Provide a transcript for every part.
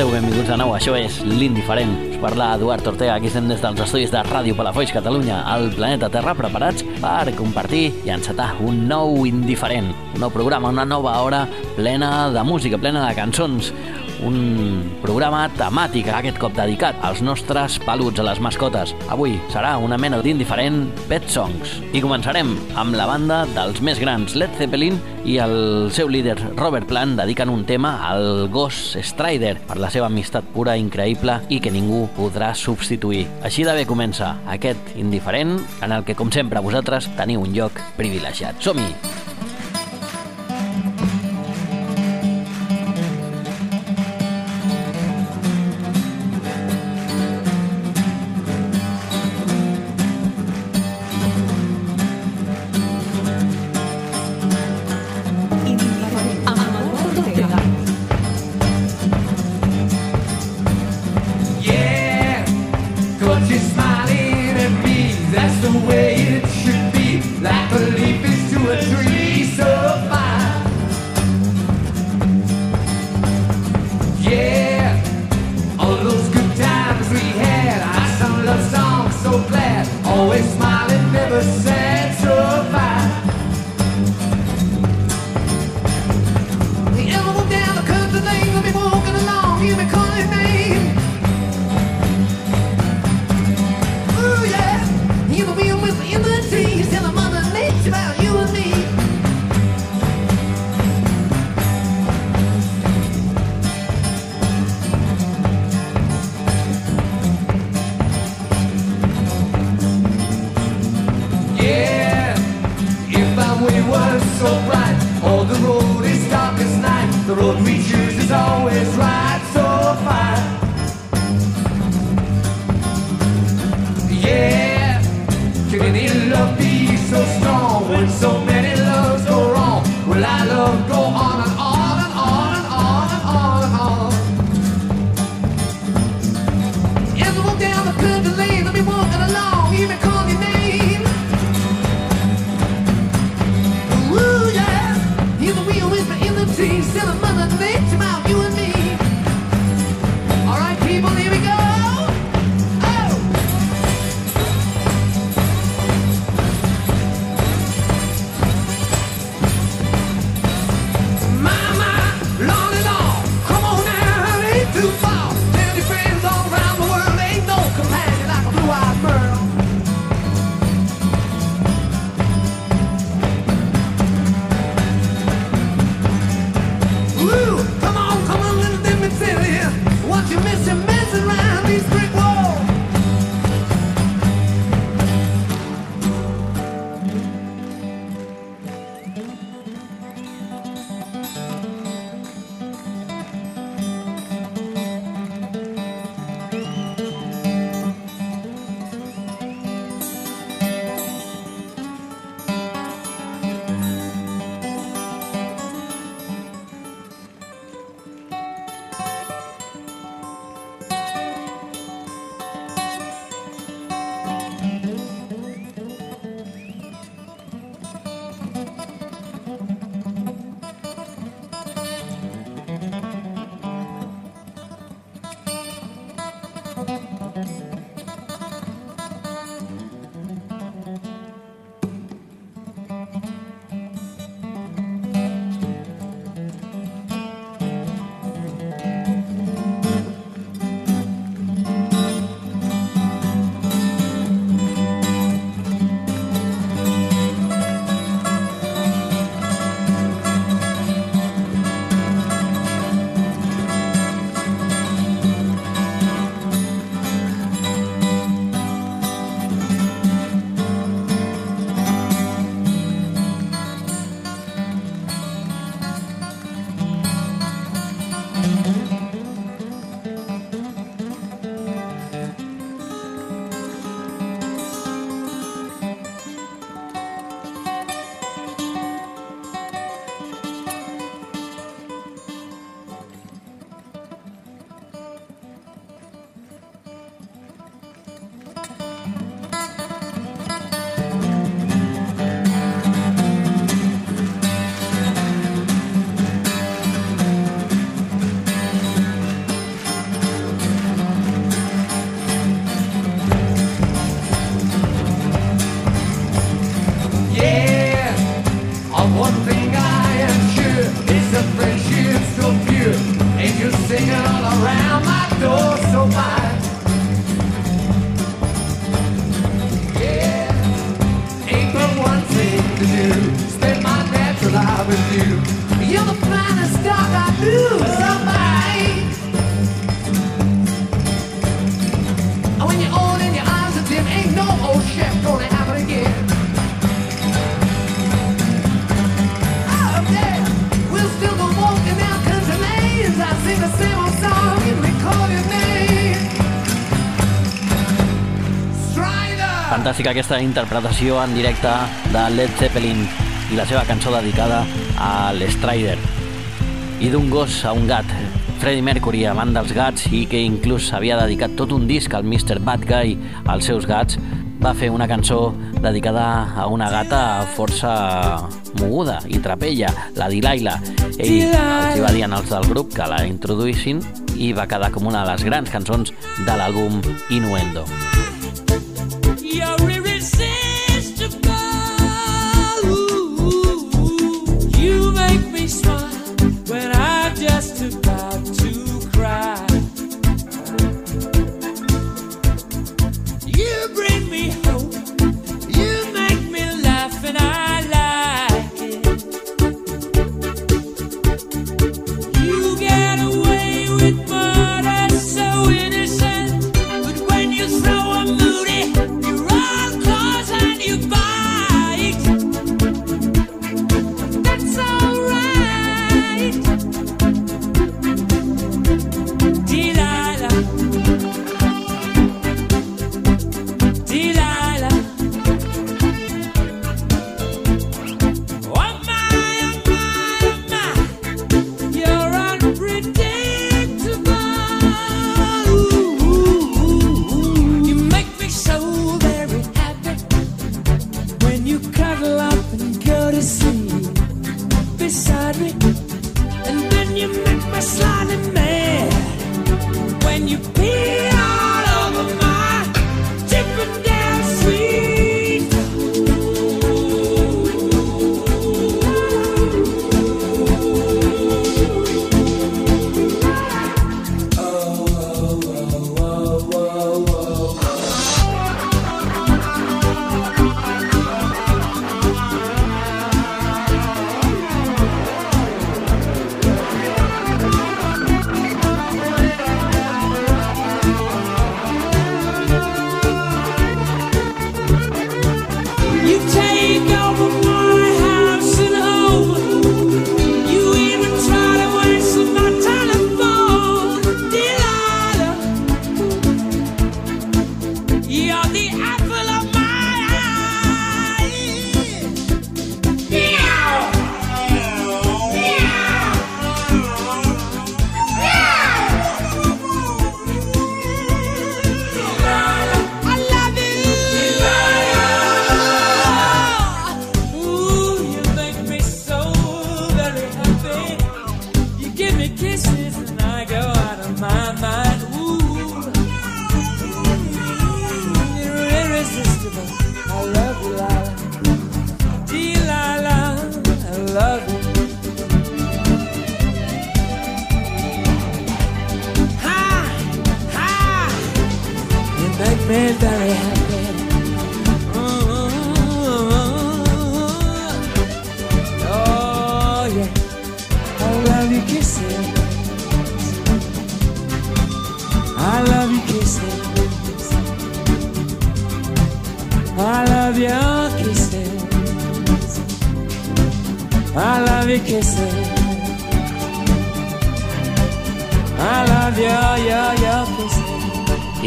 esteu? Benvinguts de nou. Això és l'Indiferent. Us parla Eduard Ortega. Aquí estem des dels estudis de Ràdio Palafolls Catalunya, al planeta Terra, preparats per compartir i encetar un nou Indiferent. Un nou programa, una nova hora plena de música, plena de cançons un programa temàtic aquest cop dedicat als nostres peluts, a les mascotes. Avui serà una mena d'indiferent Pet Songs. I començarem amb la banda dels més grans, Led Zeppelin i el seu líder Robert Plant dediquen un tema al gos Strider per la seva amistat pura, increïble i que ningú podrà substituir. Així de bé comença aquest indiferent en el que, com sempre, vosaltres teniu un lloc privilegiat. Som-hi! always smile. Fantàstica aquesta interpretació en directe de Led Zeppelin i la seva cançó dedicada a l'Strider. I d'un gos a un gat, Freddie Mercury, amant dels gats i que inclús havia dedicat tot un disc al Mr. Bad Guy als seus gats, va fer una cançó dedicada a una gata força moguda i trapella, la Delilah. Ell els va dir als del grup que la introduïssin i va quedar com una de les grans cançons de l'àlbum Innuendo. You're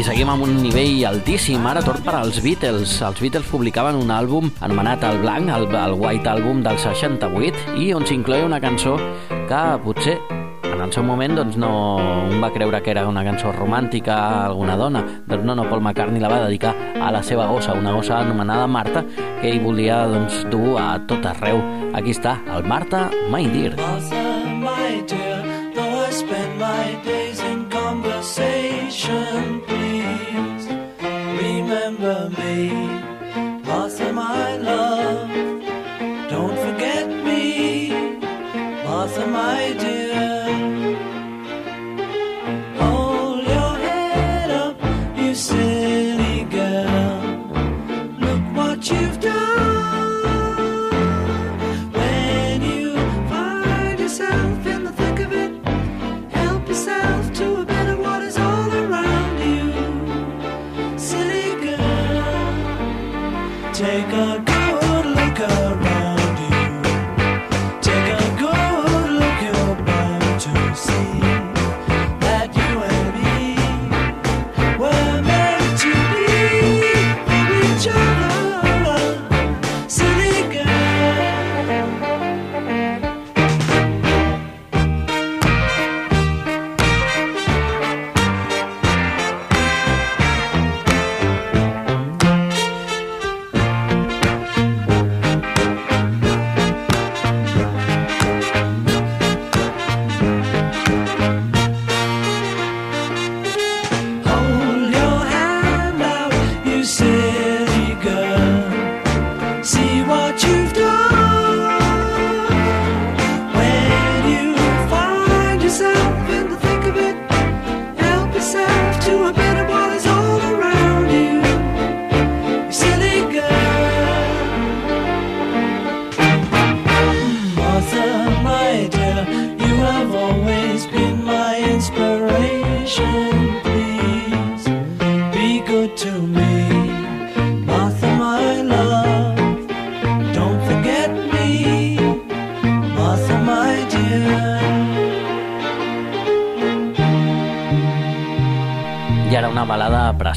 seguim amb un nivell altíssim, ara tot per als Beatles. Els Beatles publicaven un àlbum anomenat El Blanc, el, el White Album del 68, i on s'incloia una cançó que potser en el seu moment doncs, no un va creure que era una cançó romàntica a alguna dona. Doncs no, no, Paul McCartney la va dedicar a la seva gossa, una gossa anomenada Marta, que ell volia doncs, dur a tot arreu. Aquí està, el Marta, My Dear. Martha, my dear, though I spend my days in conversation, remember me.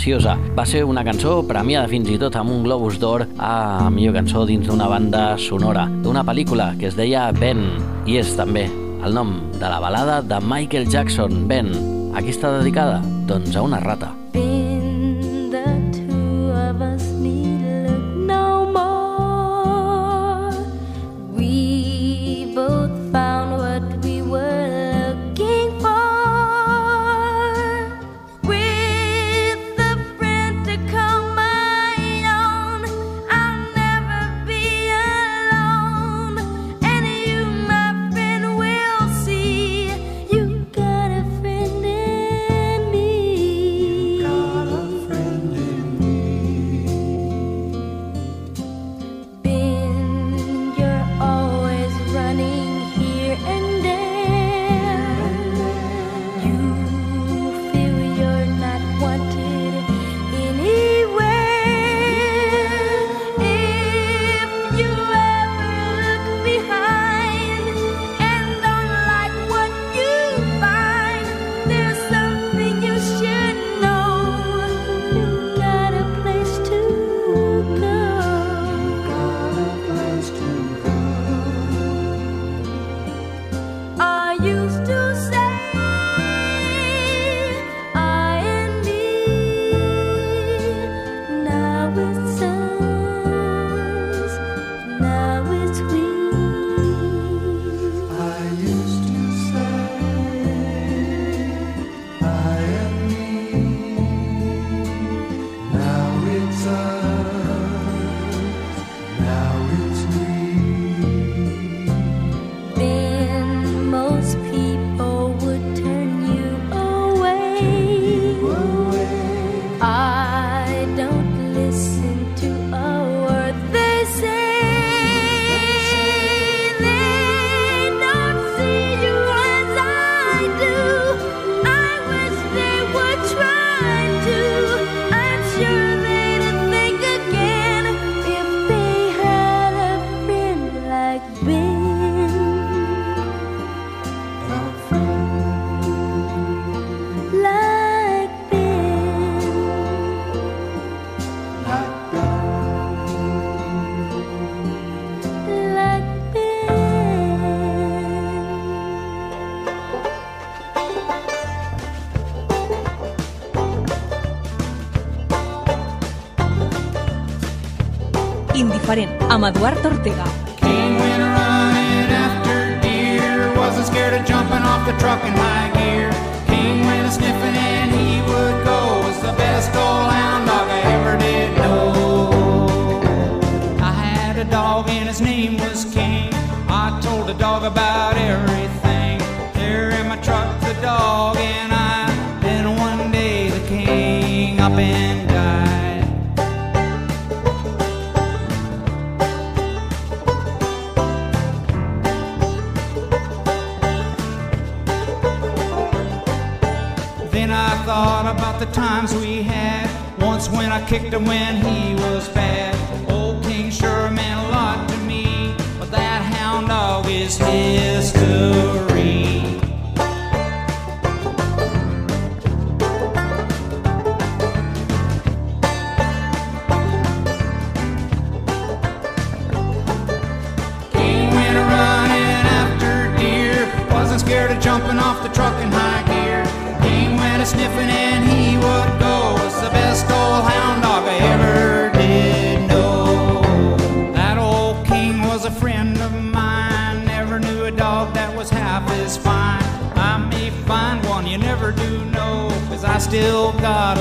Preciosa. Va ser una cançó premiada fins i tot amb un Globus d'Or a millor cançó dins d'una banda sonora d'una pel·lícula que es deia Ben, i és també el nom de la balada de Michael Jackson, Ben. Aquí està dedicada? Doncs a una rata. Indiferent, amb Eduard Ortega. started jumping off the truck in high gear. King went sniffing and he would go. Was the best old hound dog I ever did know. I had a dog and his name was King. I told the dog about everything. times we had. Once when I kicked him when he was bad. Old King sure meant a lot to me, but that hound dog is history. still got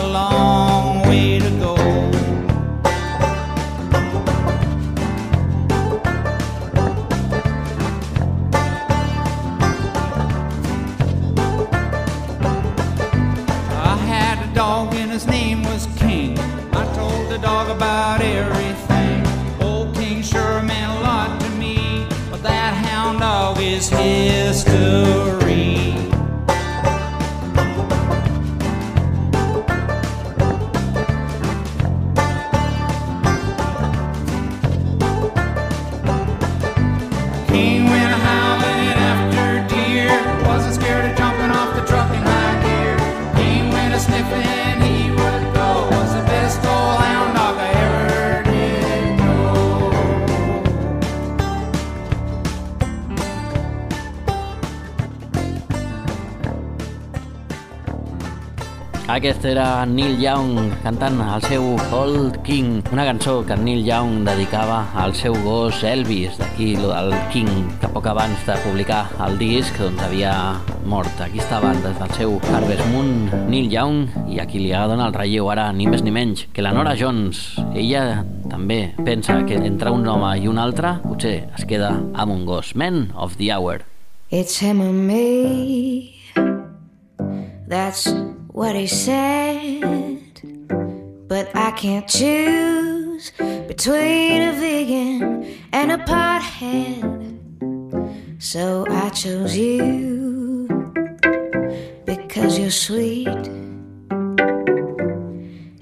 Aquest era Neil Young cantant el seu Old King, una cançó que Neil Young dedicava al seu gos Elvis, d'aquí el King, que poc abans de publicar el disc doncs havia mort. Aquí estaven des del seu Harvest Moon, Neil Young, i a qui li ha donat el relleu ara ni més ni menys que la Nora Jones. Ella també pensa que entre un home i un altre potser es queda amb un gos. Men of the Hour. It's him or me. That's what he said. But I can't choose between a vegan and a pothead. So I chose you because you're sweet.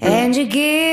And you give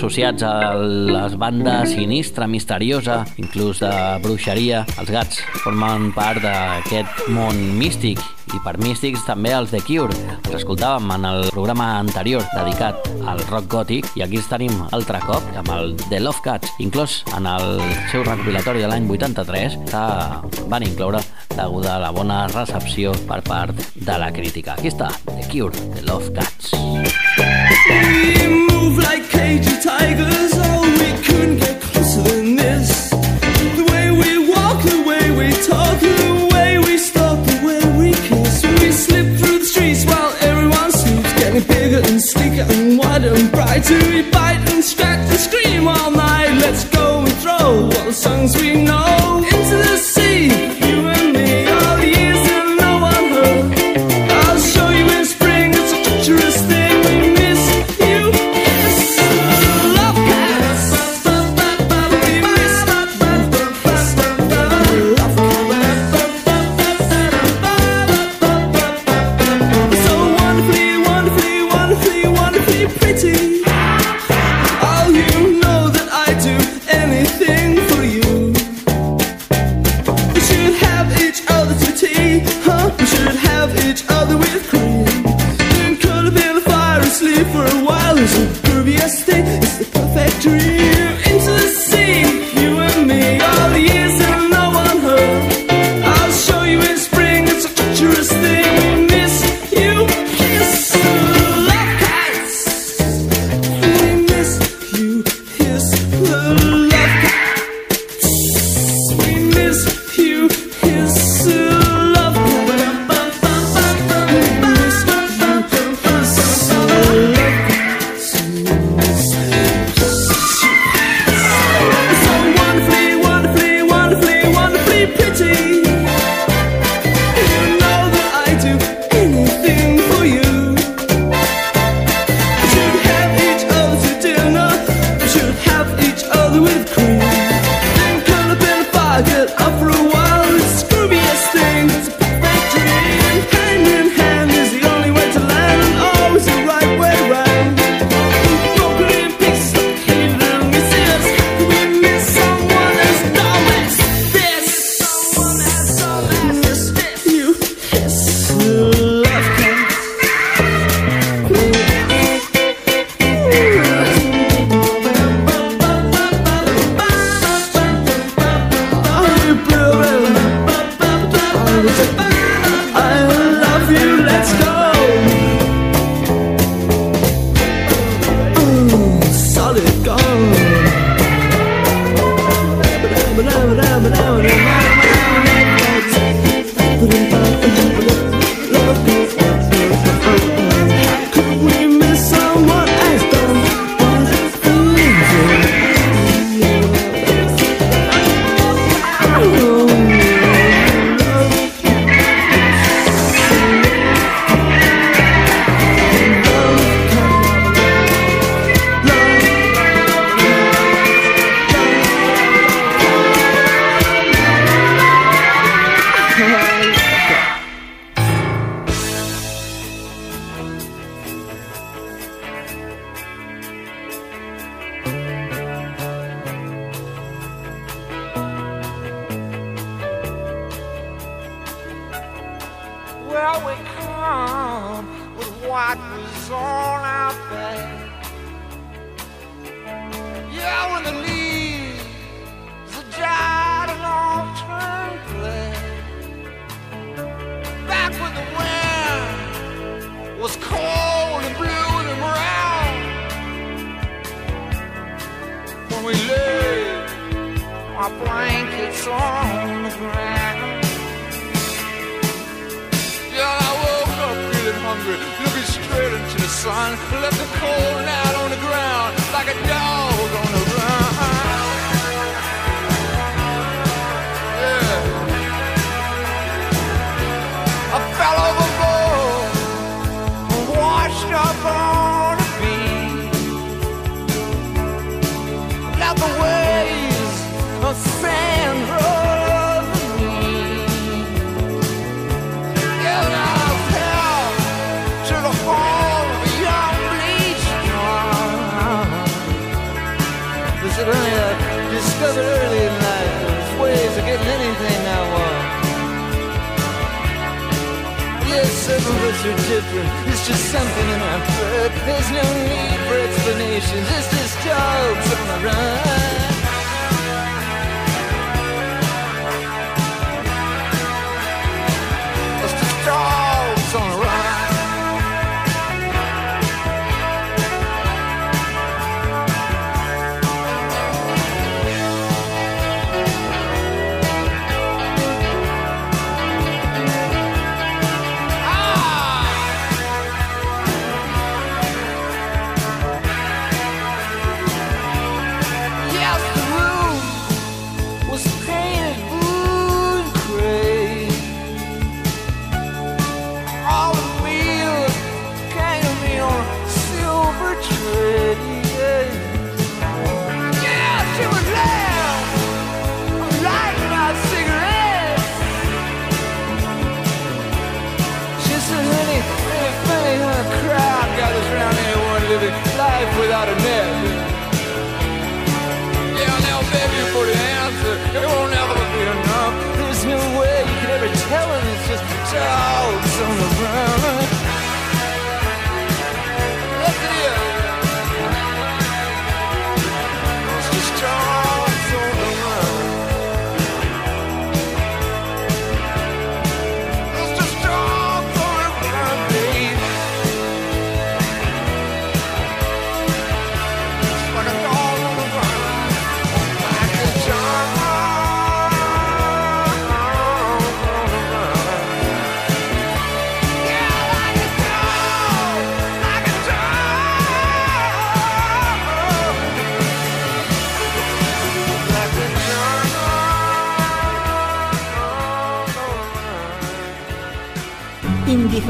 associats a les bandes sinistra, misteriosa, inclús de bruixeria. Els gats formen part d'aquest món místic i per místics també els The Cure. Els escoltàvem en el programa anterior dedicat al rock gòtic i aquí els tenim altre cop amb el The Love Cats, inclòs en el seu recopilatori de l'any 83 que van incloure deguda a la bona recepció per part de la crítica. Aquí està, The Cure, The Love Cats. We move like cagey tigers. Oh, we couldn't get closer than this. The way we walk, the way we talk, the way we stalk, the way we kiss. We slip through the streets while everyone sleeps, getting bigger and sleeker and wider and brighter. We bite and scratch and scream all night. Let's go and throw all the songs we know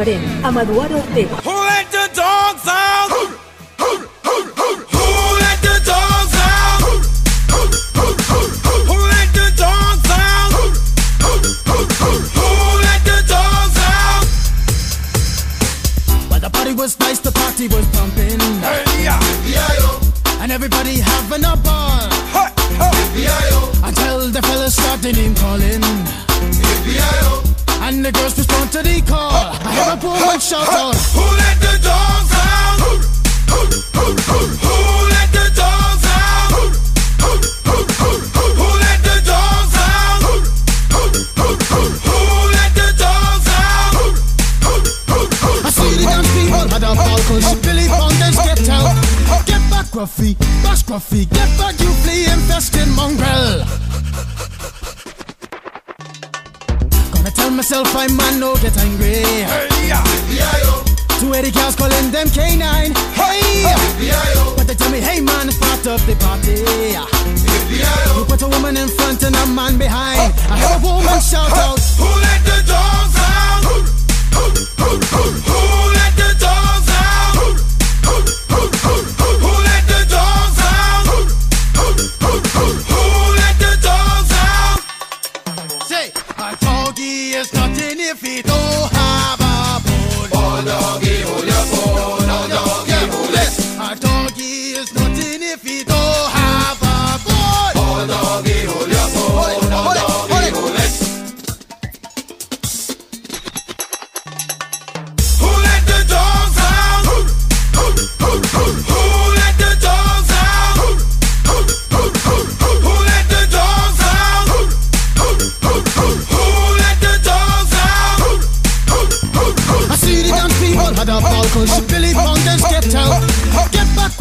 Farén, Amaduaro Ortega.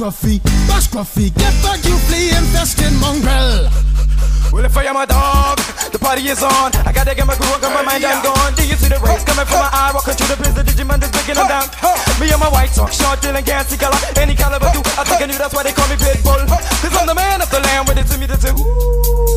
Gruffy, bash Gruffy, get back, you flea infested mongrel. Well, if I am a dog, the party is on. I gotta get my groove on, 'cause my mind I'm gone. Do you see the rays coming from my eye? Walking through the prison, Digimon is breaking them down. Me and my white talk, short, dealing, gassy color. Any caliber do, I think I knew that's why they call me Pitbull. Cause I'm the man of the land with it to me to do.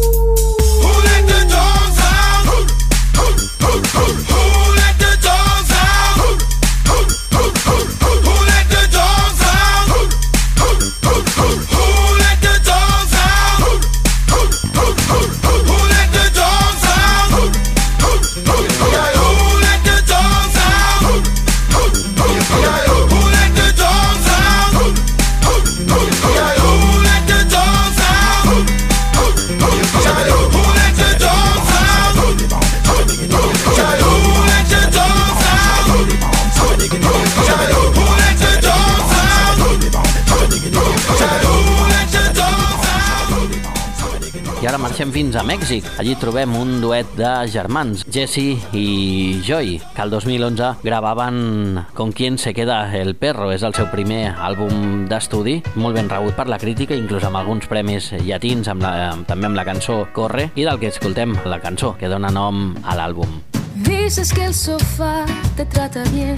Fins a Mèxic. Allí trobem un duet de germans, Jesse i Joy, que el 2011 gravaven Con quien se queda el perro. És el seu primer àlbum d'estudi, molt ben rebut per la crítica, inclús amb alguns premis llatins, amb la, també amb la cançó Corre, i del que escoltem la cançó, que dona nom a l'àlbum. Dices que el sofá te trata bien,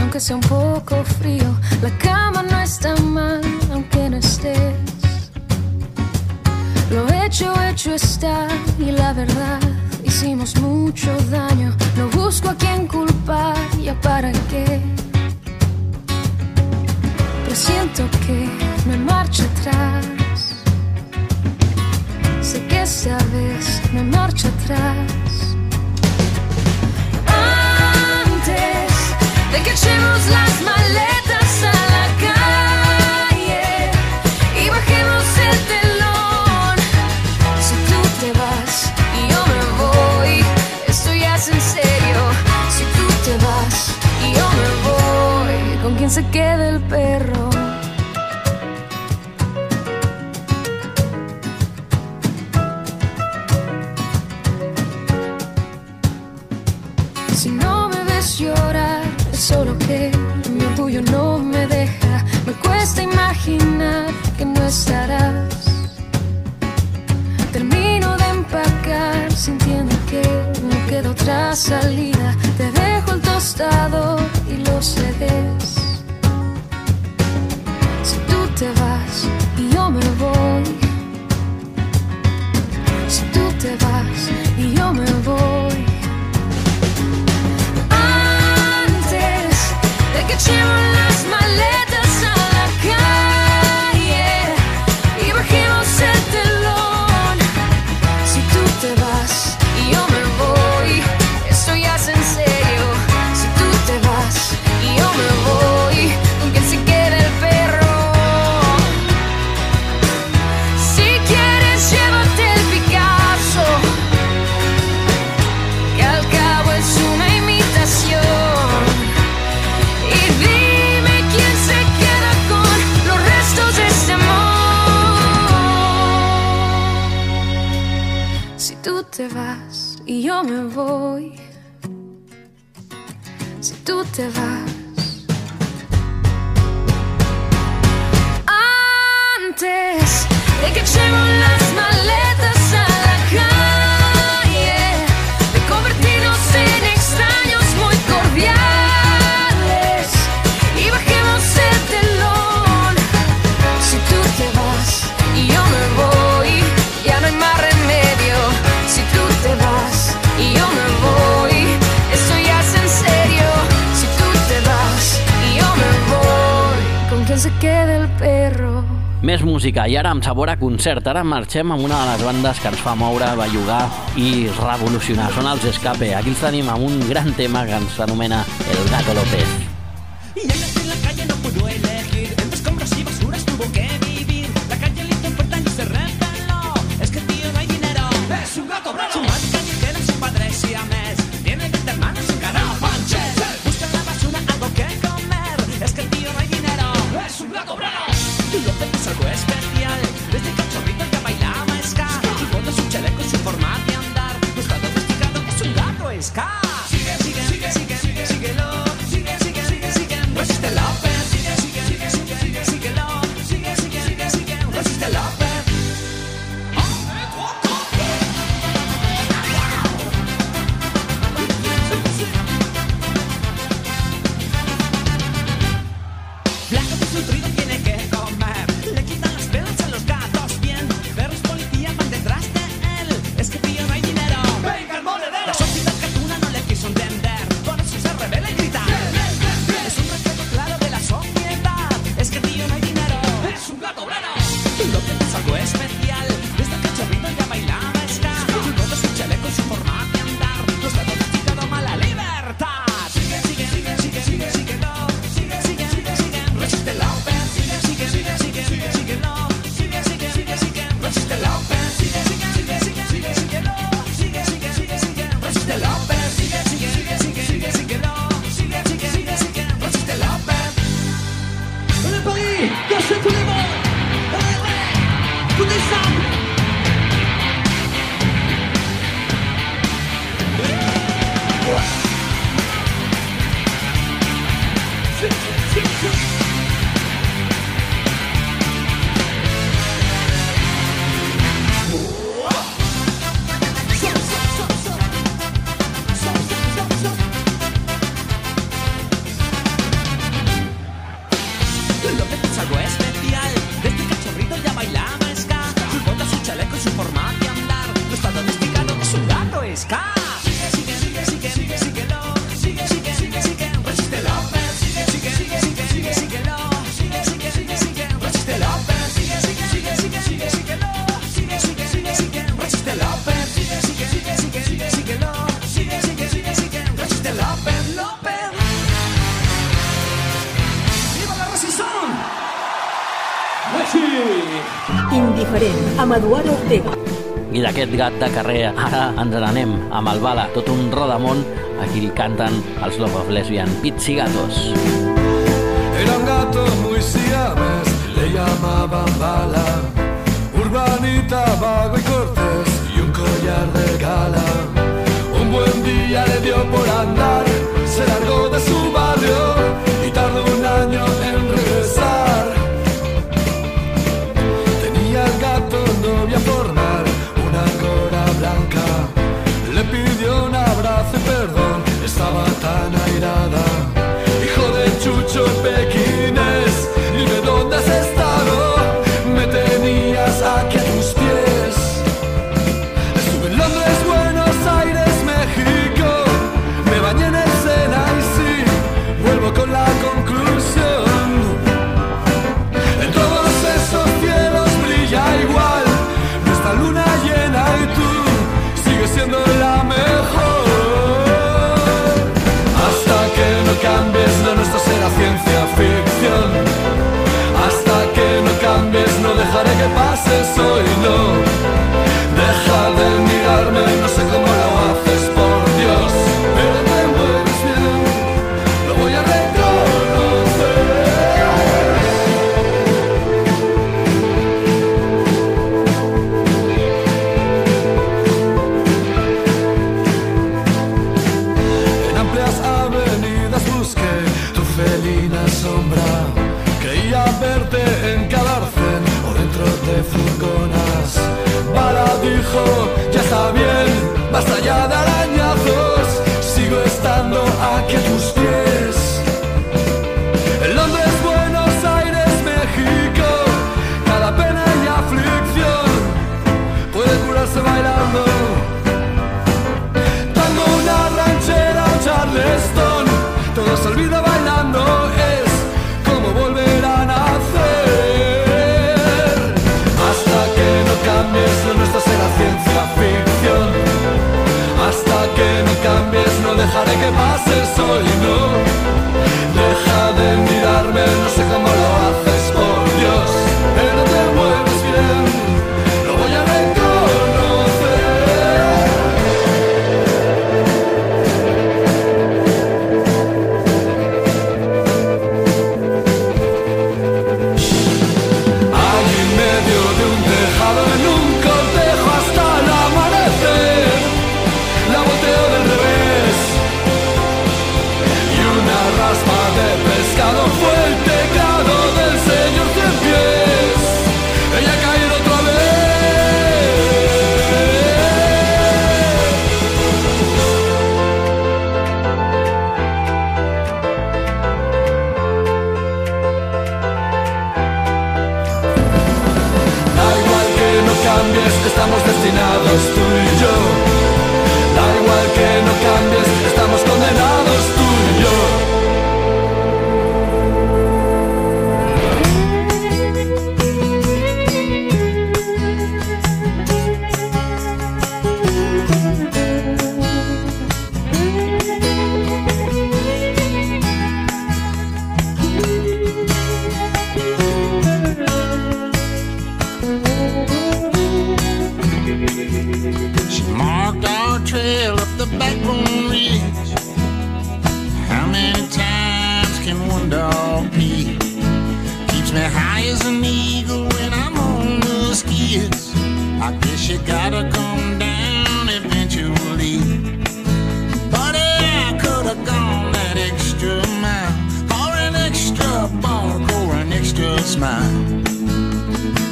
aunque sea un poco frío. La cama no está mal, aunque no estés. Lo hecho, hecho está, y la verdad, hicimos mucho daño. No busco a quien culpar, ya para qué. Pero siento que hay marcha atrás. Sé que sabes, no hay marcha atrás. Antes de que echemos las maletas se queda el perro? Si no me ves llorar, es solo que mi orgullo no me deja. Me cuesta imaginar que no estarás. Termino de empacar, sintiendo que no queda otra salida. Te dejo el tostado y los CDs. te. devar Més música, i ara amb sabor a concert. Ara marxem amb una de les bandes que ens fa moure, bellugar i revolucionar. Són els Escape. Aquí els tenim amb un gran tema que ens anomena El Gato López. Y en la calle no puedo elegir, entre escombros y basuras tuvo que a Malvada, tot un rodamón a qui li canten els of Lesbian Pits y Gatos. Eran gatos muy siames, le llamaban Bala, urbanita, vago y cortés y un collar de gala. Un buen día le dio por andar, se largó de su extra smile.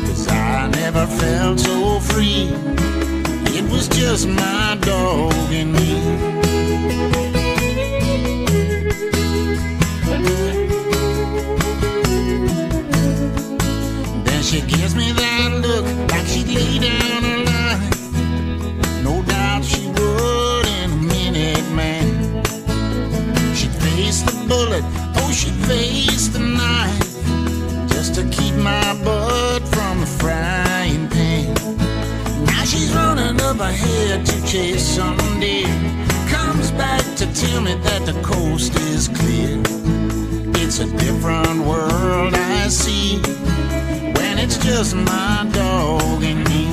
Cause I never felt so free. It was just my dog and me. Then she gives me that look like she'd lay down her life. No doubt she would in a minute, man. She'd face the bullet, my butt from the frying pan. Now she's running up ahead to chase some deer. Comes back to tell me that the coast is clear. It's a different world I see when it's just my dog and me.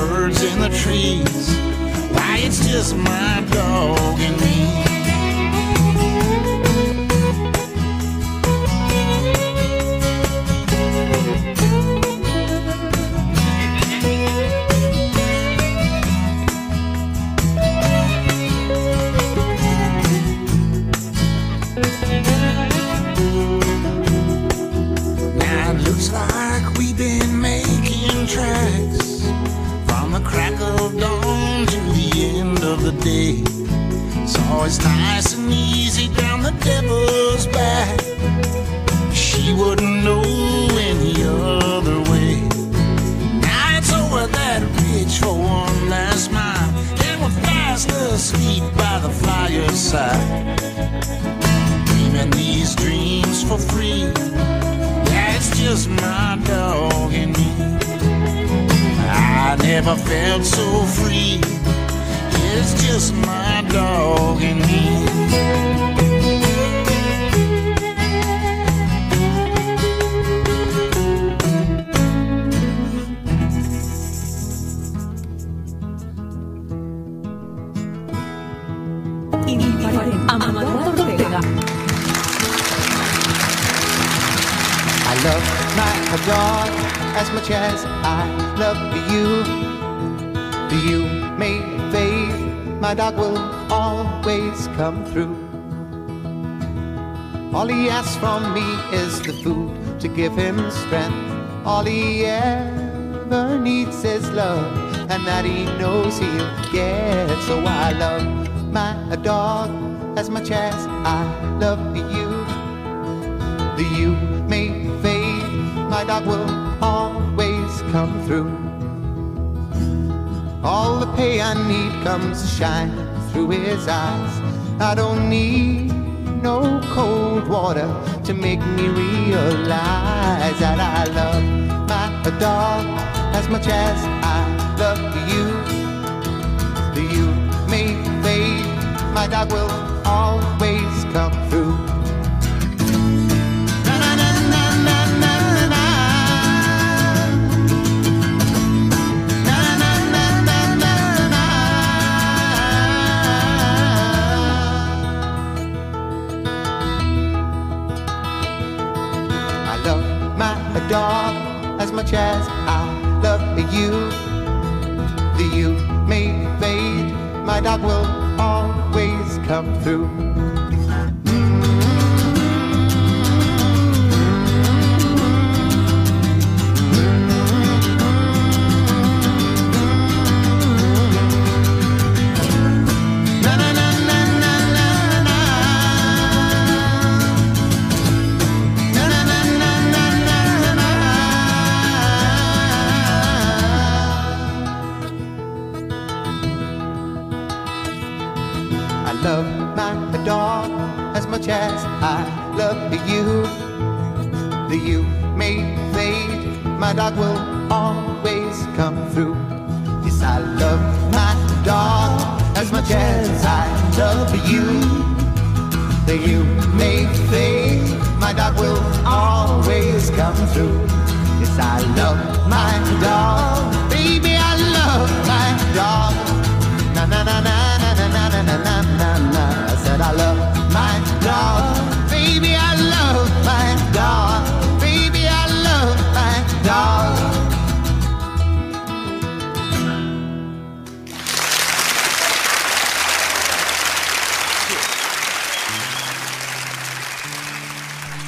Birds in the trees. Why, it's just my dog day. It's always nice and easy down the devil's back. She wouldn't know any other way. Now it's over that ridge for one last mile, and we're fast asleep by the fireside. Dreaming these dreams for free. Yeah, it's just my dog and me. I never felt so free. It's just my dog and me. I love my dog. as much as I love you. You my dog will always come through. All he asks from me is the food to give him strength. All he ever needs is love, and that he knows he'll get. So I love my dog as much as I love you. The you may fade, my dog will always come through. All the pay I need comes shining through his eyes. I don't need no cold water to make me realize that I love my dog as much as I love you. You may fade, my dog will much as I love you. The you may fade, my dog will always come through. Dog will always come through. Yes, I love my dog as much as I love you. The you may fade, my dog will always come through. Yes, I love my dog, baby, I love my dog.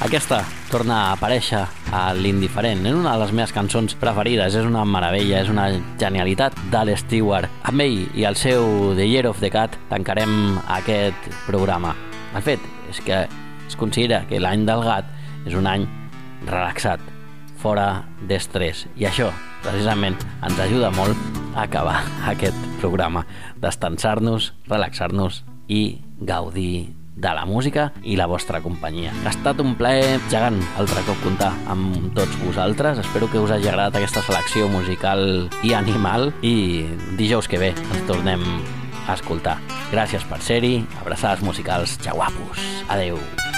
Aquesta torna a aparèixer a l'Indiferent. És una de les meves cançons preferides, és una meravella, és una genialitat d'Al Stewart. Amb ell i el seu The Year of the Cat tancarem aquest programa. De fet, és que es considera que l'any del gat és un any relaxat, fora d'estrès. I això, precisament, ens ajuda molt a acabar aquest programa, destensar-nos, relaxar-nos i gaudir de la música i la vostra companyia. Ha estat un plaer gegant altre cop comptar amb tots vosaltres. Espero que us hagi agradat aquesta selecció musical i animal i dijous que ve ens tornem a escoltar. Gràcies per ser-hi, abraçades musicals, xauapos. Adeu. On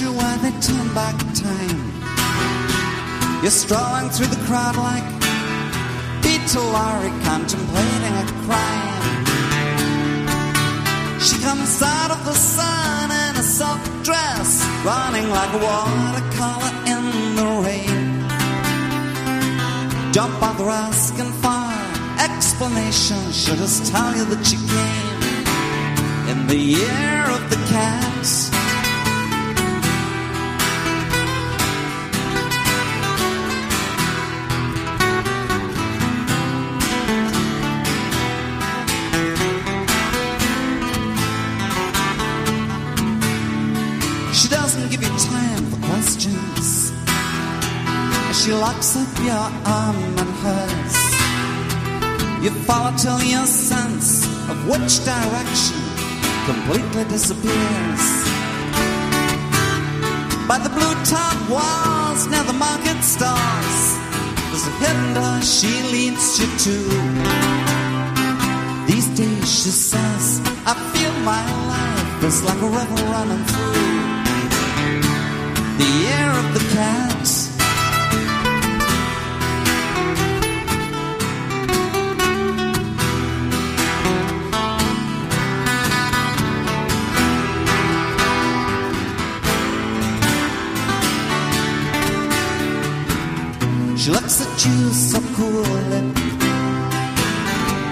In a they turn back time. You're strolling through the crowd like Peter contemplating a crime. She comes out of the sun in a soft dress Running like a watercolor in the rain. Don't bother asking for explanation She'll just tell you that she came. In the year of up your arm and hers. You follow till your sense of which direction completely disappears. By the blue top walls near the market stalls, there's a hidden door she leads you to. These days, she says, I feel my life is like a river running through the air of the cat. You so coolly.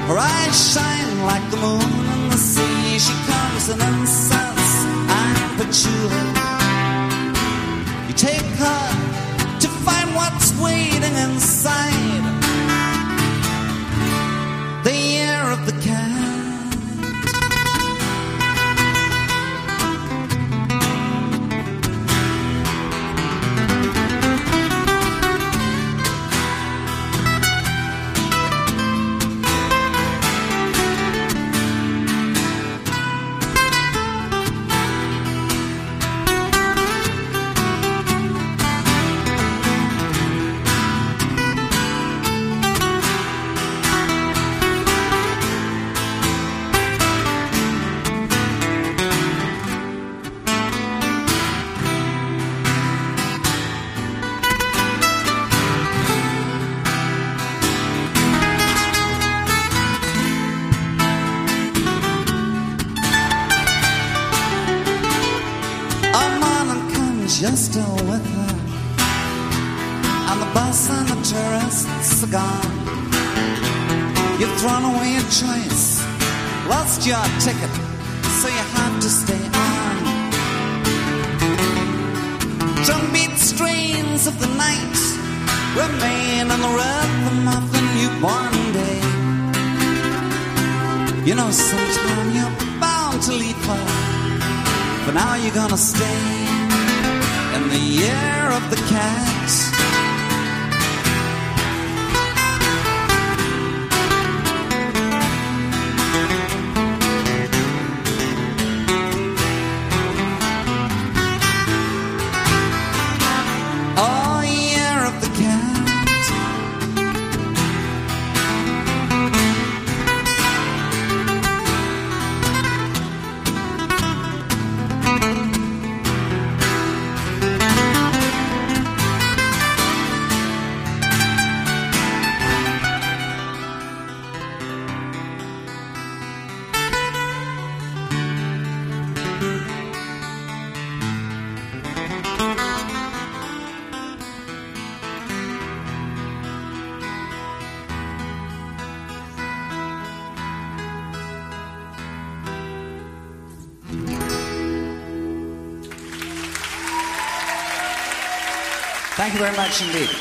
Her eyes shine like the moon in the sea. She comes in incense and patchouli. You take her to find what's waiting inside You've thrown away your choice, lost your ticket, so you have to stay on. Drumbeat strains of the night remain on the rhythm of the newborn day. You know, sometime you're bound to leave. But now you're gonna stay in the year of the cat. Very much indeed.